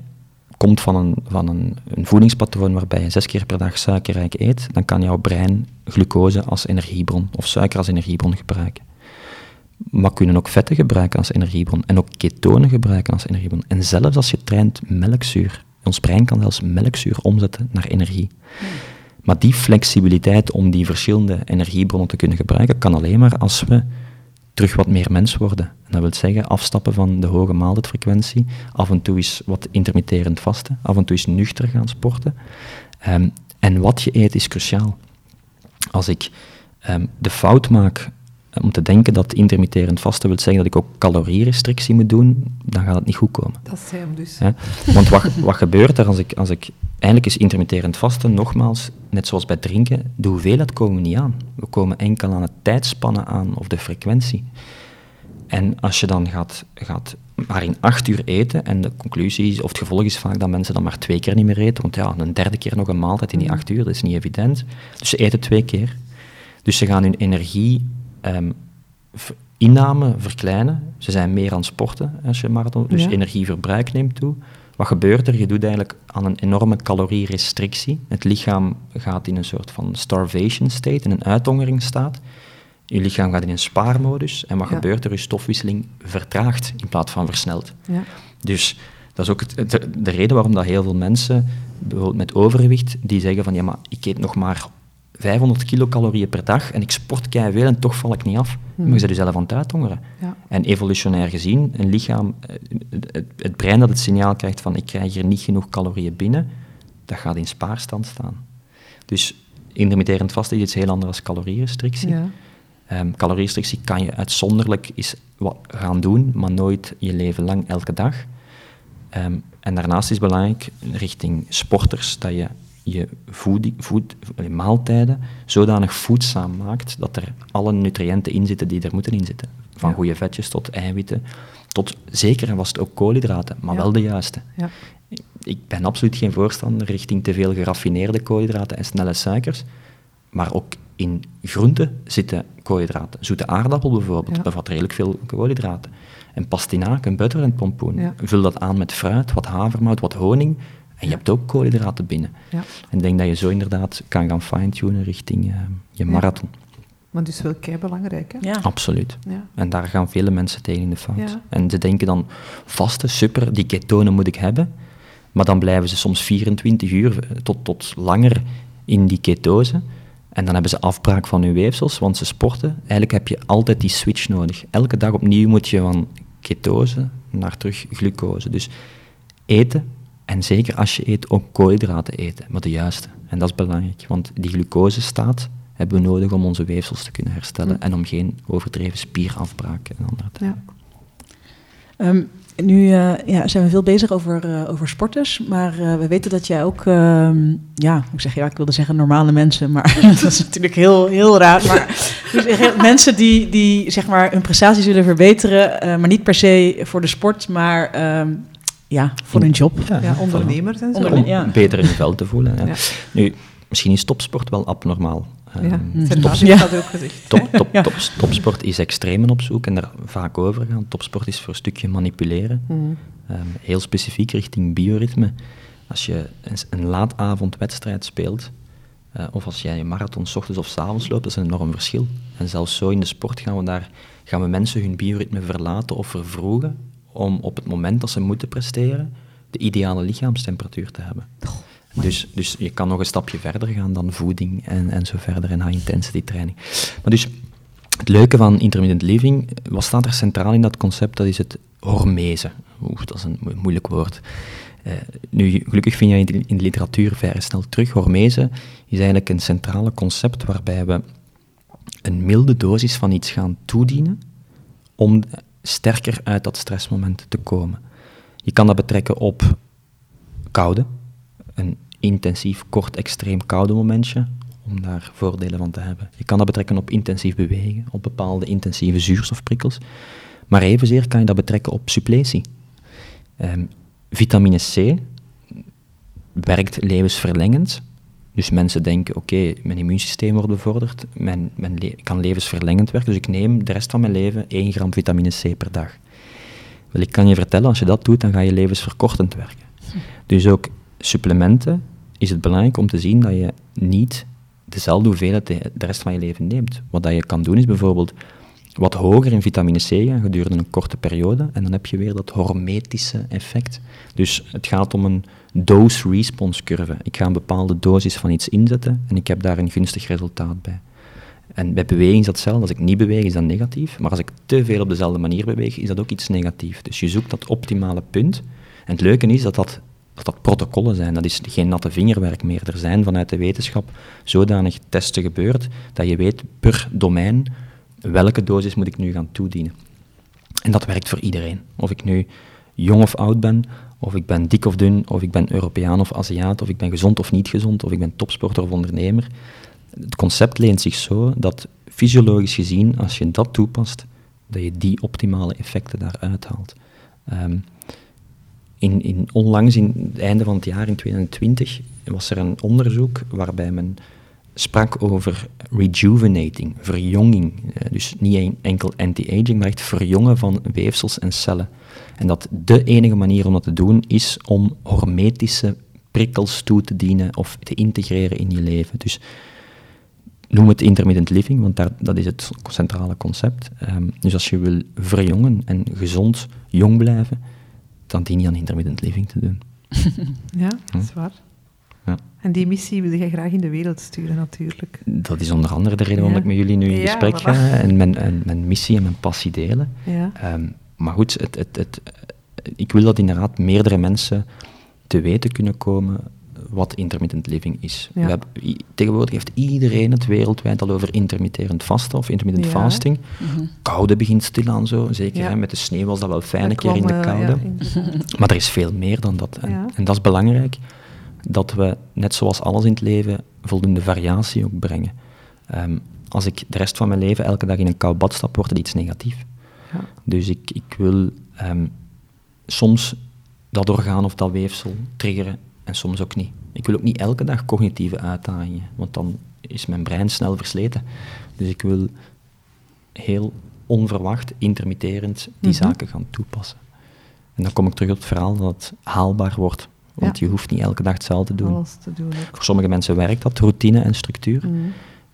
komt van een, van een, een voedingspatroon waarbij je zes keer per dag suikerrijk eet, dan kan jouw brein glucose als energiebron of suiker als energiebron gebruiken. Maar kunnen ook vetten gebruiken als energiebron en ook ketonen gebruiken als energiebron. En zelfs als je traint melkzuur, ons brein kan zelfs melkzuur omzetten naar energie. Maar die flexibiliteit om die verschillende energiebronnen te kunnen gebruiken, kan alleen maar als we terug wat meer mens worden. En dat wil zeggen afstappen van de hoge maaltijdfrequentie, af en toe eens wat intermitterend vasten, af en toe eens nuchter gaan sporten. Ehm, en wat je eet is cruciaal. Als ik ehm, de fout maak om te denken dat intermitterend vasten wil zeggen dat ik ook calorierestrictie moet doen, dan gaat het niet goed komen. Dat is hem dus. Hè? Want wat, wat gebeurt er als ik, als ik... Eigenlijk is intermitterend vasten, nogmaals, net zoals bij drinken, de hoeveelheid komen we niet aan. We komen enkel aan het tijdspannen aan of de frequentie. En als je dan gaat, gaat maar in acht uur eten, en de conclusie is, of het gevolg is vaak dat mensen dan maar twee keer niet meer eten, want ja, een derde keer nog een maaltijd in die acht uur, dat is niet evident. Dus ze eten twee keer. Dus ze gaan hun energie v- inname verkleinen. Ze zijn meer aan het sporten als je marathon, dus Ja. energieverbruik neemt toe. Wat gebeurt er? Je doet eigenlijk aan een enorme calorierestrictie. Het lichaam gaat in een soort van starvation state, in een uithongeringsstaat. Je lichaam gaat in een spaarmodus. En wat Ja. gebeurt er? Je stofwisseling vertraagt in plaats van versnelt. Ja. Dus dat is ook het, het- de reden waarom dat heel veel mensen, bijvoorbeeld met overgewicht, die zeggen van ja, maar ik eet nog maar 500 kilocalorieën per dag en ik sport veel en toch val ik niet af. Maar je bent jezelf aan het uithongeren. Ja. En evolutionair gezien, een lichaam, eh, het, het brein dat het signaal krijgt van ik krijg hier niet genoeg calorieën binnen, dat gaat in spaarstand staan. Dus intermitterend vasten is iets heel anders dan calorierestrictie. Ja. Ehm, calorierestrictie kan je uitzonderlijk eens wat gaan doen, maar nooit je leven lang elke dag. Ehm, en daarnaast is het belangrijk richting sporters dat je je voeding, voed, maaltijden zodanig voedzaam maakt dat er alle nutriënten in zitten die er moeten in zitten. Van Ja. goede vetjes tot eiwitten, tot zeker en vast ook koolhydraten, maar Ja. wel de juiste. Ja. Ik ben absoluut geen voorstander richting te veel geraffineerde koolhydraten en snelle suikers. Maar ook in groenten zitten koolhydraten. Zoete aardappel bijvoorbeeld bevat redelijk veel koolhydraten. En pastinaak, en butter en pompoen. Vul dat aan met fruit, wat havermout, wat honing. En je hebt ook koolhydraten binnen. Ja. En ik denk dat je zo inderdaad kan gaan fine-tunen richting eh, je Ja. marathon. Maar dus wel kei belangrijk, hè? Ja. Absoluut. Ja. En daar gaan vele mensen tegen in de fout. Ja. En ze denken dan, vaste, super, die ketonen moet ik hebben. Maar dan blijven ze soms 24 uur eh, tot, tot langer in die ketose. En dan hebben ze afbraak van hun weefsels, want ze sporten. Eigenlijk heb je altijd die switch nodig. Elke dag opnieuw moet je van ketose naar terug glucose. Dus eten, en zeker als je eet, ook koolhydraten eten, maar de juiste. En dat is belangrijk, want die glucosestaat hebben we nodig om onze weefsels te kunnen herstellen Hm. en om geen overdreven spierafbraak en andere te Ja. Ehm, nu eh, ja, zijn we veel bezig over, eh, over sporters, maar eh, we weten dat jij ook, ehm, ja, ik zeg ja, ik wilde zeggen normale mensen, maar [LAUGHS] dat is natuurlijk heel, heel raar. Maar dus, mensen die, die zeg maar hun prestaties willen verbeteren, maar niet per se voor de sport, maar ehm, ja, voor hun job. Ja, ondernemers en zo. Onderne- Om ja. beter in je vel te voelen. Ja. Ja. Nu, misschien is topsport wel abnormaal. Ja, Ehm, zijn top- baas heeft dat ook gezegd. Top, top, Ja. top, topsport is extremen op zoek en daar vaak over gaan. Topsport is voor een stukje manipuleren. Mm. Ehm, heel specifiek richting bioritme. Als je een, een laatavondwedstrijd speelt, eh, of als jij een marathon s ochtends of s avonds loopt, dat is een enorm verschil. En zelfs zo in de sport gaan we, daar, gaan we mensen hun bioritme verlaten of vervroegen om op het moment dat ze moeten presteren, de ideale lichaamstemperatuur te hebben. Dus, dus je kan nog een stapje verder gaan dan voeding en, en zo verder en high-intensity training. Maar dus het leuke van intermittent living, wat staat er centraal in dat concept? Dat is het hormese. Oeh, dat is een mo- moeilijk woord. Eh, nu, gelukkig vind je in de, in de literatuur vrij snel terug. Hormese is eigenlijk een centrale concept waarbij we een milde dosis van iets gaan toedienen om sterker uit dat stressmoment te komen. Je kan dat betrekken op koude, een intensief, kort, extreem koude momentje, om daar voordelen van te hebben. Je kan dat betrekken op intensief bewegen, op bepaalde intensieve zuurstofprikkels, maar evenzeer kan je dat betrekken op suppletie. Ehm, vitamine C werkt levensverlengend. Dus mensen denken, oké, mijn immuunsysteem wordt bevorderd, mijn, mijn kan levensverlengend werken, dus ik neem de rest van mijn leven 1 gram vitamine C per dag. Wel, ik kan je vertellen, als je dat doet, dan ga je levensverkortend werken. Dus ook supplementen is het belangrijk om te zien dat je niet dezelfde hoeveelheid de, de rest van je leven neemt. Wat dat je kan doen is bijvoorbeeld wat hoger in vitamine C gedurende een korte periode en dan heb je weer dat hormetische effect. Dus het gaat om een dose-response curve. Ik ga een bepaalde dosis van iets inzetten en ik heb daar een gunstig resultaat bij. En bij beweging is dat hetzelfde. Als ik niet beweeg, is dat negatief. Maar als ik te veel op dezelfde manier beweeg, is dat ook iets negatiefs. Dus je zoekt dat optimale punt. En het leuke is dat dat, dat, dat protocollen zijn. Dat is geen natte vingerwerk meer. Er zijn vanuit de wetenschap zodanig testen gebeurd dat je weet per domein welke dosis moet ik nu gaan toedienen. En dat werkt voor iedereen. Of ik nu jong of oud ben, of ik ben dik of dun, of ik ben Europeaan of Aziat, of ik ben gezond of niet gezond, of ik ben topsporter of ondernemer. Het concept leent zich zo dat fysiologisch gezien, als je dat toepast, dat je die optimale effecten daaruit haalt. Ehm, in, in, onlangs, in het einde van het jaar, in 2020, was er een onderzoek waarbij men sprak over rejuvenating, verjonging. Eh, Dus niet en- enkel anti-aging, maar echt verjongen van weefsels en cellen. En dat de enige manier om dat te doen is om hormetische prikkels toe te dienen of te integreren in je leven. Dus noem het intermittent living, want daar, dat is het centrale concept. Ehm, dus als je wil verjongen en gezond jong blijven, dan dien je aan intermittent living te doen. [LAUGHS] Ja, dat is waar. Ja. En die missie wil je graag in de wereld sturen, natuurlijk. Dat is onder andere de reden waarom Ja. ik met jullie nu in Ja, gesprek voilà. ga en mijn, en mijn missie en mijn passie delen. Ja. Ehm, maar goed, het, het, het, ik wil dat inderdaad meerdere mensen te weten kunnen komen wat intermittent living is. Ja. We hebben, tegenwoordig heeft iedereen het wereldwijd al over intermitterend vasten of intermittent Ja. fasting. Mhm. Koude begint stilaan zo, zeker Ja. hè, met de sneeuw was dat wel fijn een keer in de eh, koude. Maar er is veel meer dan dat. En, Ja. en dat is belangrijk, dat we, net zoals alles in het leven, voldoende variatie ook brengen. Ehm, als ik de rest van mijn leven elke dag in een koud bad stap, wordt het iets negatiefs. Ja. Dus ik, ik wil ehm, soms dat orgaan of dat weefsel triggeren en soms ook niet. Ik wil ook niet elke dag cognitieve uitdagingen, want dan is mijn brein snel versleten. Dus ik wil heel onverwacht, intermitterend die Mhm. zaken gaan toepassen. En dan kom ik terug op het verhaal dat het haalbaar wordt. Want Ja. je hoeft niet elke dag hetzelfde te doen. Alles te doen ook. Voor sommige mensen werkt dat, routine en structuur. Mm.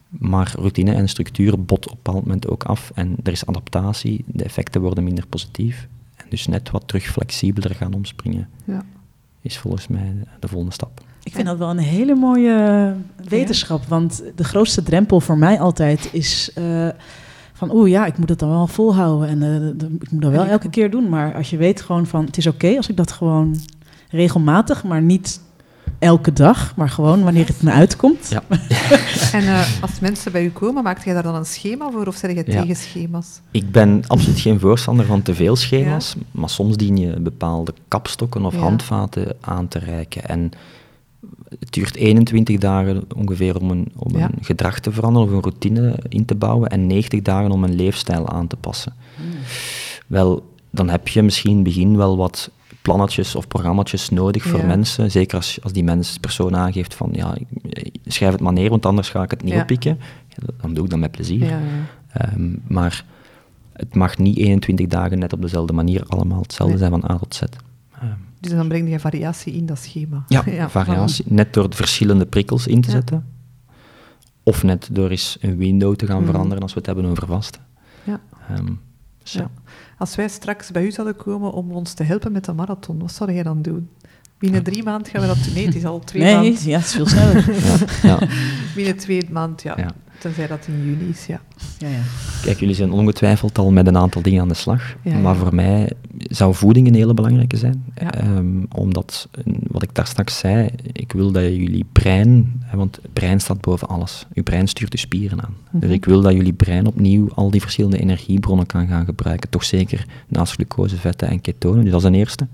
Maar routine en structuur bot op een bepaald moment ook af. En er is adaptatie, de effecten worden minder positief. En dus net wat terug flexibeler gaan omspringen. Ja. is volgens mij de volgende stap. Ik vind dat wel een hele mooie wetenschap. Want de grootste drempel voor mij altijd is uh, van... oeh ja, ik moet het dan wel volhouden en uh, ik moet dat wel elke keer doen. Maar als je weet gewoon van... het is oké als ik dat gewoon regelmatig, maar niet elke dag, maar gewoon wanneer het me uitkomt. Ja. [LAUGHS] en uh, [LAUGHS] als mensen bij u komen, maakt jij daar dan een schema voor of zeg je tegen schema's? Ik ben absoluut geen voorstander van te veel schema's, maar soms dien je bepaalde kapstokken of handvaten aan te reiken. En het duurt 21 dagen ongeveer om een, om een gedrag te veranderen of een routine in te bouwen en 90 dagen om een leefstijl aan te passen. Hmm. Wel, dan heb je misschien in het begin wel wat plannetjes of programma's nodig voor mensen. Zeker als, als die mens, persoon aangeeft van ja, schrijf het maar neer, want anders ga ik het niet ja. oppikken. dan doe ik dat met plezier. Um, maar het mag niet 21 dagen net op dezelfde manier allemaal hetzelfde zijn van A tot Z. Um, dus dan breng je variatie in dat schema. Ja, [LAUGHS] variatie. Net door de verschillende prikkels in te zetten. Of net door eens een window te gaan mm. veranderen als we het hebben over vasten. Ja. Um, ja. Als wij straks bij u zouden komen om ons te helpen met de marathon, wat zou jij dan doen? Binnen drie maanden gaan we dat doen. Nee, het is al twee nee, maanden. ja, het is veel sneller. [LAUGHS] ja, ja. Binnen twee maanden, ja. Tenzij dat in juli is, ja. ja, ja. Kijk, jullie zijn ongetwijfeld al met een aantal dingen aan de slag. maar voor mij zou voeding een hele belangrijke zijn. Um, omdat, wat ik daar straks zei, ik wil dat jullie brein, want het brein staat boven alles. Uw brein stuurt de spieren aan. Dus mhm. ik wil dat jullie brein opnieuw al die verschillende energiebronnen kan gaan gebruiken. Toch zeker naast glucose, vetten en ketonen. Dus dat is een eerste.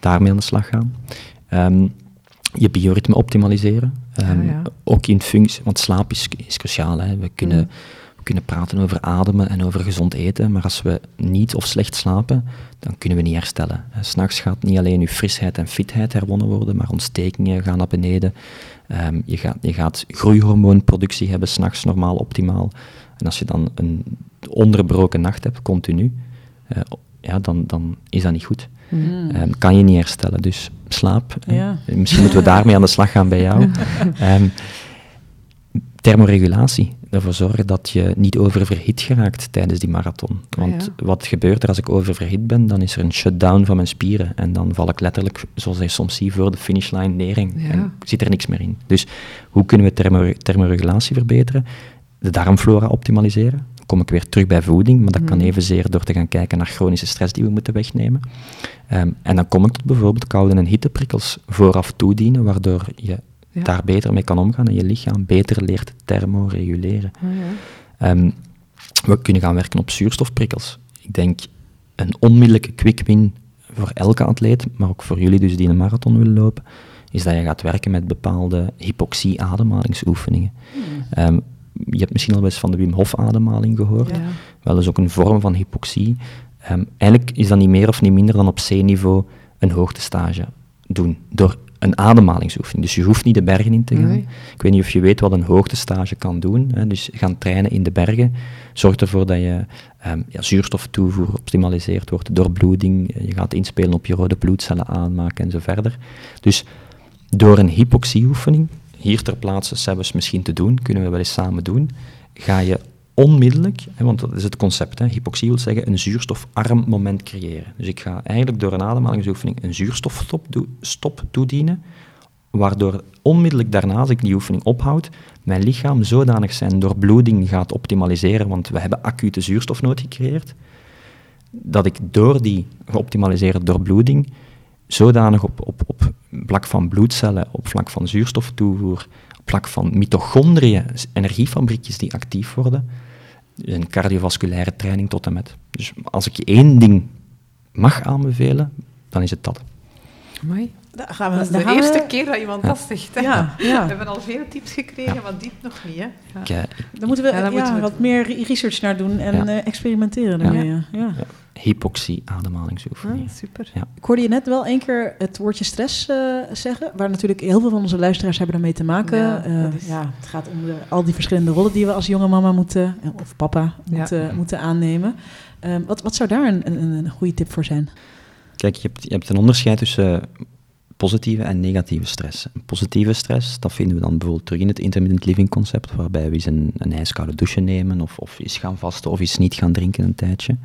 Daarmee aan de slag gaan. Ehm, je bioritme optimaliseren. Um, Ook in functie, want slaap is, is cruciaal. Hè. We, kunnen, mm. we kunnen praten over ademen en over gezond eten, maar als we niet of slecht slapen, dan kunnen we niet herstellen. S'nachts gaat niet alleen je frisheid en fitheid herwonnen worden, maar ontstekingen gaan naar beneden. Um, je, gaat, je gaat groeihormoonproductie hebben, s'nachts normaal optimaal. En als je dan een onderbroken nacht hebt, continu, uh, ja, dan, dan is dat niet goed. Um, kan je niet herstellen. Dus slaap. Ja. Misschien moeten we daarmee aan de slag gaan bij jou. um, [LAUGHS] thermoregulatie. Ervoor zorgen dat je niet oververhit geraakt tijdens die marathon. Want wat gebeurt er als ik oververhit ben? Dan is er een shutdown van mijn spieren. En dan val ik letterlijk, zoals je soms ziet, voor de finishline neer en, en zit er niks meer in. Dus hoe kunnen we thermo thermoregulatie verbeteren? De darmflora optimaliseren kom ik weer terug bij voeding, maar dat kan mhm. evenzeer door te gaan kijken naar chronische stress die we moeten wegnemen. Um, en dan kom ik tot bijvoorbeeld koude en hitteprikkels vooraf toedienen, waardoor je daar beter mee kan omgaan en je lichaam beter leert thermoreguleren. Oh, ja. um, we kunnen gaan werken op zuurstofprikkels. Ik denk een onmiddellijke quick win voor elke atleet, maar ook voor jullie dus die een marathon willen lopen, is dat je gaat werken met bepaalde hypoxie-ademhalingsoefeningen. Hmm. Um, je hebt misschien al eens van de Wim Hof ademhaling gehoord. Ja. Wel, dat is ook een vorm van hypoxie. Um, eigenlijk is dat niet meer of niet minder dan op C-niveau een hoogtestage doen. Door een ademhalingsoefening. Dus je hoeft niet de bergen in te gaan. Ik weet niet of je weet wat een hoogtestage kan doen. Hè. Dus gaan trainen in de bergen zorgt ervoor dat je um, ja, zuurstoftoevoer optimaliseert wordt, doorbloeding, je gaat inspelen op je rode bloedcellen aanmaken en zo verder. Dus door een hypoxieoefening hier ter plaatse zelfs misschien te doen, kunnen we wel eens samen doen, ga je onmiddellijk, hè, want dat is het concept, hè, hypoxie wil zeggen een zuurstofarm moment creëren. Dus ik ga eigenlijk door een ademhalingsoefening een zuurstofstop stop toedienen, waardoor onmiddellijk daarna, als ik die oefening ophoud, mijn lichaam zodanig zijn doorbloeding gaat optimaliseren, want we hebben acute zuurstofnood gecreëerd, dat ik door die geoptimaliseerde doorbloeding zodanig op, op, op vlak van bloedcellen, op vlak van zuurstoftoevoer, op vlak van mitochondriën, energiefabriekjes die actief worden, dus een cardiovasculaire training tot en met. Dus als ik je één ding mag aanbevelen, dan is het dat. Mooi. Dat, gaan we, dat is de eerste keer dat iemand dat zegt. Hè? Ja, ja. We hebben al veel tips gekregen, maar dit nog niet. Hè? Ja. Daar moeten we, ja, moeten we wat meer research naar doen en uh, experimenteren daarmee. Ja hypoxie-ademhalingsoefening. Ah, super. Ja. Ik hoorde je net wel één keer het woordje stress uh, zeggen, waar natuurlijk heel veel van onze luisteraars hebben ermee te maken. Ja, uh, is... ja het gaat om de, al die verschillende rollen die we als jonge mama moeten, eh, of papa, moeten, moeten aannemen. Uh, wat, wat zou daar een, een, een goede tip voor zijn? Kijk, je hebt, je hebt een onderscheid tussen positieve en negatieve stress. positieve stress, dat vinden we dan bijvoorbeeld terug in het intermittent living concept, waarbij we eens een, een ijskoude douche nemen, of, of eens gaan vasten, of eens niet gaan drinken een tijdje.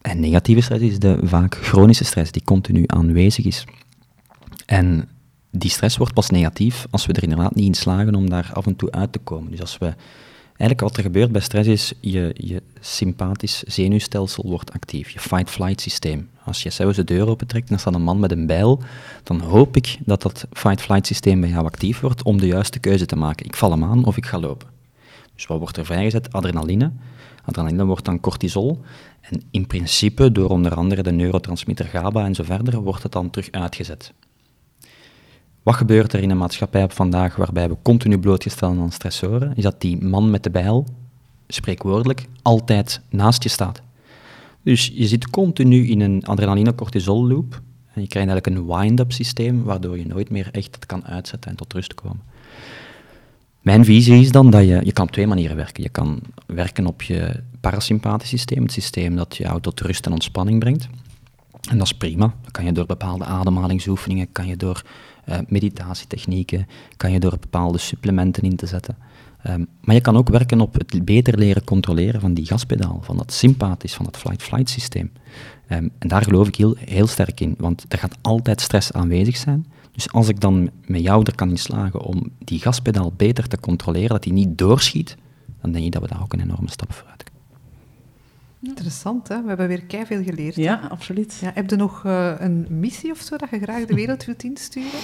En negatieve stress is de vaak chronische stress die continu aanwezig is. En die stress wordt pas negatief als we er inderdaad niet in slagen om daar af en toe uit te komen. Dus als we Eigenlijk wat er gebeurt bij stress is, je, je sympathisch zenuwstelsel wordt actief, je fight-flight systeem. Als je zelfs de deur opentrekt en staat een man met een bijl, dan hoop ik dat dat fight-flight systeem bij jou actief wordt om de juiste keuze te maken. Ik val hem aan of ik ga lopen. Dus wat wordt er vrijgezet? Adrenaline. Adrenaline wordt dan cortisol. En in principe, door onder andere de neurotransmitter GABA en zo verder, wordt het dan terug uitgezet. Wat gebeurt er in een maatschappij op vandaag waarbij we continu blootgesteld aan stressoren? Is dat die man met de bijl, spreekwoordelijk, altijd naast je staat. Dus je zit continu in een adrenaline-cortisol loop en je krijgt eigenlijk een wind-up systeem waardoor je nooit meer echt het kan uitzetten en tot rust komen. Mijn visie is dan dat je, je kan op twee manieren werken. Je kan werken op je parasympathisch systeem, het systeem dat jou tot rust en ontspanning brengt. En dat is prima. Dat kan je door bepaalde ademhalingsoefeningen, kan je door uh, meditatietechnieken, kan je door bepaalde supplementen in te zetten. Um, maar je kan ook werken op het beter leren controleren van die gaspedaal, van dat sympathisch, van dat flight-flight systeem. Um, en daar geloof ik heel, heel sterk in, want er gaat altijd stress aanwezig zijn. Dus als ik dan met jou er kan in slagen om die gaspedaal beter te controleren, dat die niet doorschiet, dan denk ik dat we daar ook een enorme stap vooruit kunnen. Interessant, hè? We hebben weer kei veel geleerd. Ja, absoluut. Ja, heb je nog uh, een missie of zo dat je graag de wereld wilt insturen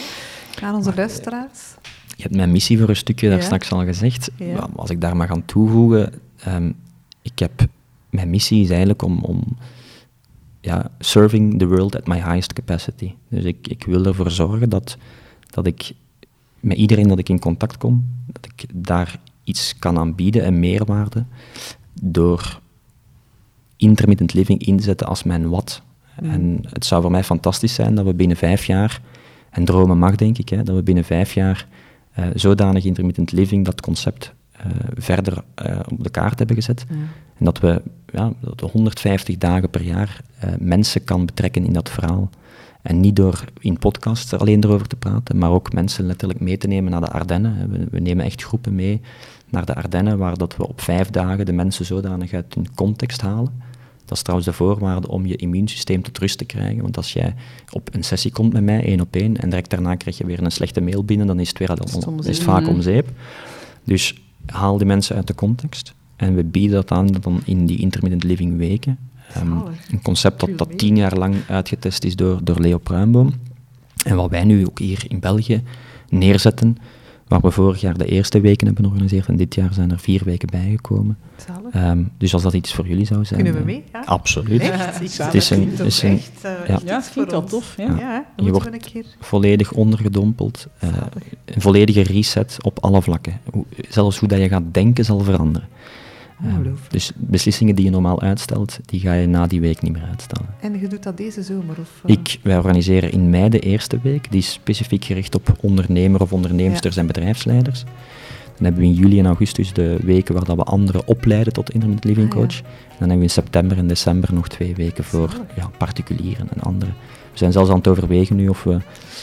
aan onze luisteraars? Je hebt mijn missie voor een stukje daar straks al gezegd. Ja. Als ik daar maar aan toevoegen, um, ik heb, mijn missie is eigenlijk om, om ja, serving the world at my highest capacity. Dus ik, ik wil ervoor zorgen dat, dat ik met iedereen dat ik in contact kom, dat ik daar iets kan aanbieden en meerwaarde door intermittent living inzetten als mijn wat. Mm. En het zou voor mij fantastisch zijn dat we binnen vijf jaar, en dromen mag denk ik, hè, dat we binnen vijf jaar uh, zodanig intermittent living, dat concept, uh, verder uh, op de kaart hebben gezet. En dat we, ja, dat we 150 dagen per jaar mensen kan betrekken in dat verhaal. En niet door in podcasts er alleen erover te praten, maar ook mensen letterlijk mee te nemen naar de Ardennen. We, we nemen echt groepen mee naar de Ardennen, waar dat we op vijf dagen de mensen zodanig uit hun context halen. Dat is trouwens de voorwaarde om je immuunsysteem tot rust te krijgen. Want als jij op een sessie komt met mij, één op één, en direct daarna krijg je weer een slechte mail binnen, dan is het, weer al, is vaak om zeep. Dus haal die mensen uit de context. En we bieden dat aan dan in die intermittent living weken. Um, een concept dat, dat tien jaar lang uitgetest is door, door Leo Pruimboom. En wat wij nu ook hier in België neerzetten, Waar we vorig jaar de eerste weken hebben georganiseerd en dit jaar zijn er vier weken bijgekomen. Um, dus als dat iets voor jullie zou zijn. Kunnen we mee? Ja? Absoluut. Echt? Het is een, is een, echt, uh, ja. ja, het al tof. Ja. ja. je wordt een keer... volledig ondergedompeld. Uh, een volledige reset op alle vlakken. Zelfs hoe dat je gaat denken zal veranderen. Um, dus beslissingen die je normaal uitstelt, die ga je na die week niet meer uitstellen. En je doet dat deze zomer? Of, uh... Ik, wij organiseren in mei de eerste week, die is specifiek gericht op ondernemer of onderneemsters ja. en bedrijfsleiders. Dan hebben we in juli en augustus de weken waar dat we anderen opleiden tot intermittent living coach. Ah, ja. En dan hebben we in september en december nog twee weken voor ja, particulieren en anderen. We zijn zelfs aan het overwegen nu of we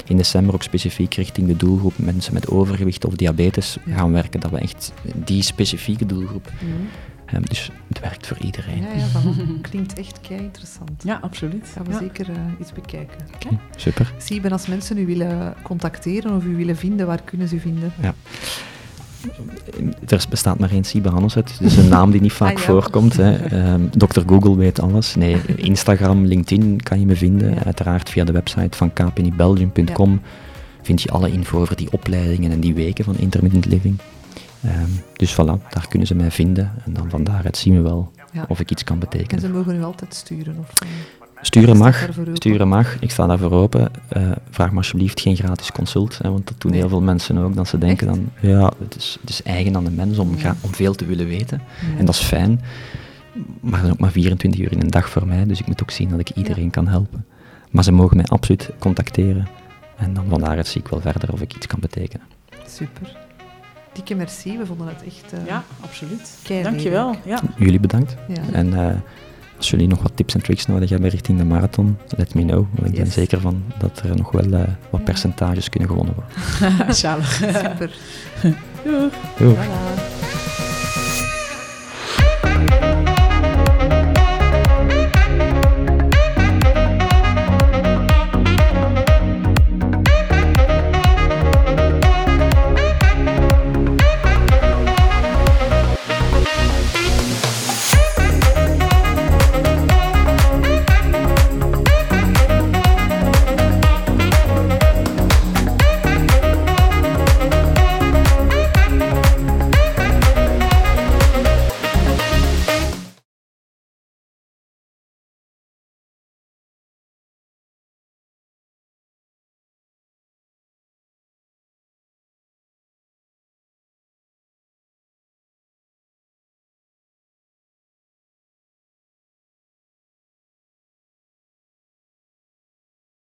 in december ook specifiek richting de doelgroep mensen met overgewicht of diabetes ja. gaan werken. Dat we echt die specifieke doelgroep. Mm. Um, dus het werkt voor iedereen. Ja, ja [LAUGHS] klinkt echt kei interessant. Ja, absoluut. Gaan we ja. zeker uh, iets bekijken. Okay, super. Zie je, als mensen u willen contacteren of u willen vinden, waar kunnen ze u vinden? Ja. Er bestaat maar één Siebe Hanneset, dus een naam die niet vaak ah, ja. voorkomt. Hè. Um, Dr. Google weet alles. Nee, Instagram, LinkedIn kan je me vinden. Ja. Uiteraard via de website van kpnibelgium.com ja. vind je alle info over die opleidingen en die weken van intermittent living. Um, dus voilà, daar kunnen ze mij vinden en dan van daaruit zien we wel of ik iets kan betekenen. En ze mogen u altijd sturen? Of, sturen mag, sturen mag, ik sta daarvoor open. Uh, vraag me alsjeblieft geen gratis consult, hè, want dat doen nee. heel veel mensen ook. Dat ze denken Echt? dan, ja, het is, het is eigen aan de mens om, ja. om veel te willen weten. Ja. En dat is fijn, maar dat is ook maar 24 uur in een dag voor mij, dus ik moet ook zien dat ik iedereen kan helpen. Maar ze mogen mij absoluut contacteren en dan van daaruit zie ik wel verder of ik iets kan betekenen. Super. Dikke merci, we vonden het echt... Uh, ja, absoluut. Dankjewel. Ja. Jullie bedankt. Ja. En uh, als jullie nog wat tips en tricks nodig hebben richting de marathon, let me know. Want ik yes. ben zeker van dat er nog wel uh, wat percentages kunnen gewonnen worden. [LAUGHS] Zalig. Super. [LAUGHS] Doeg. Doeg.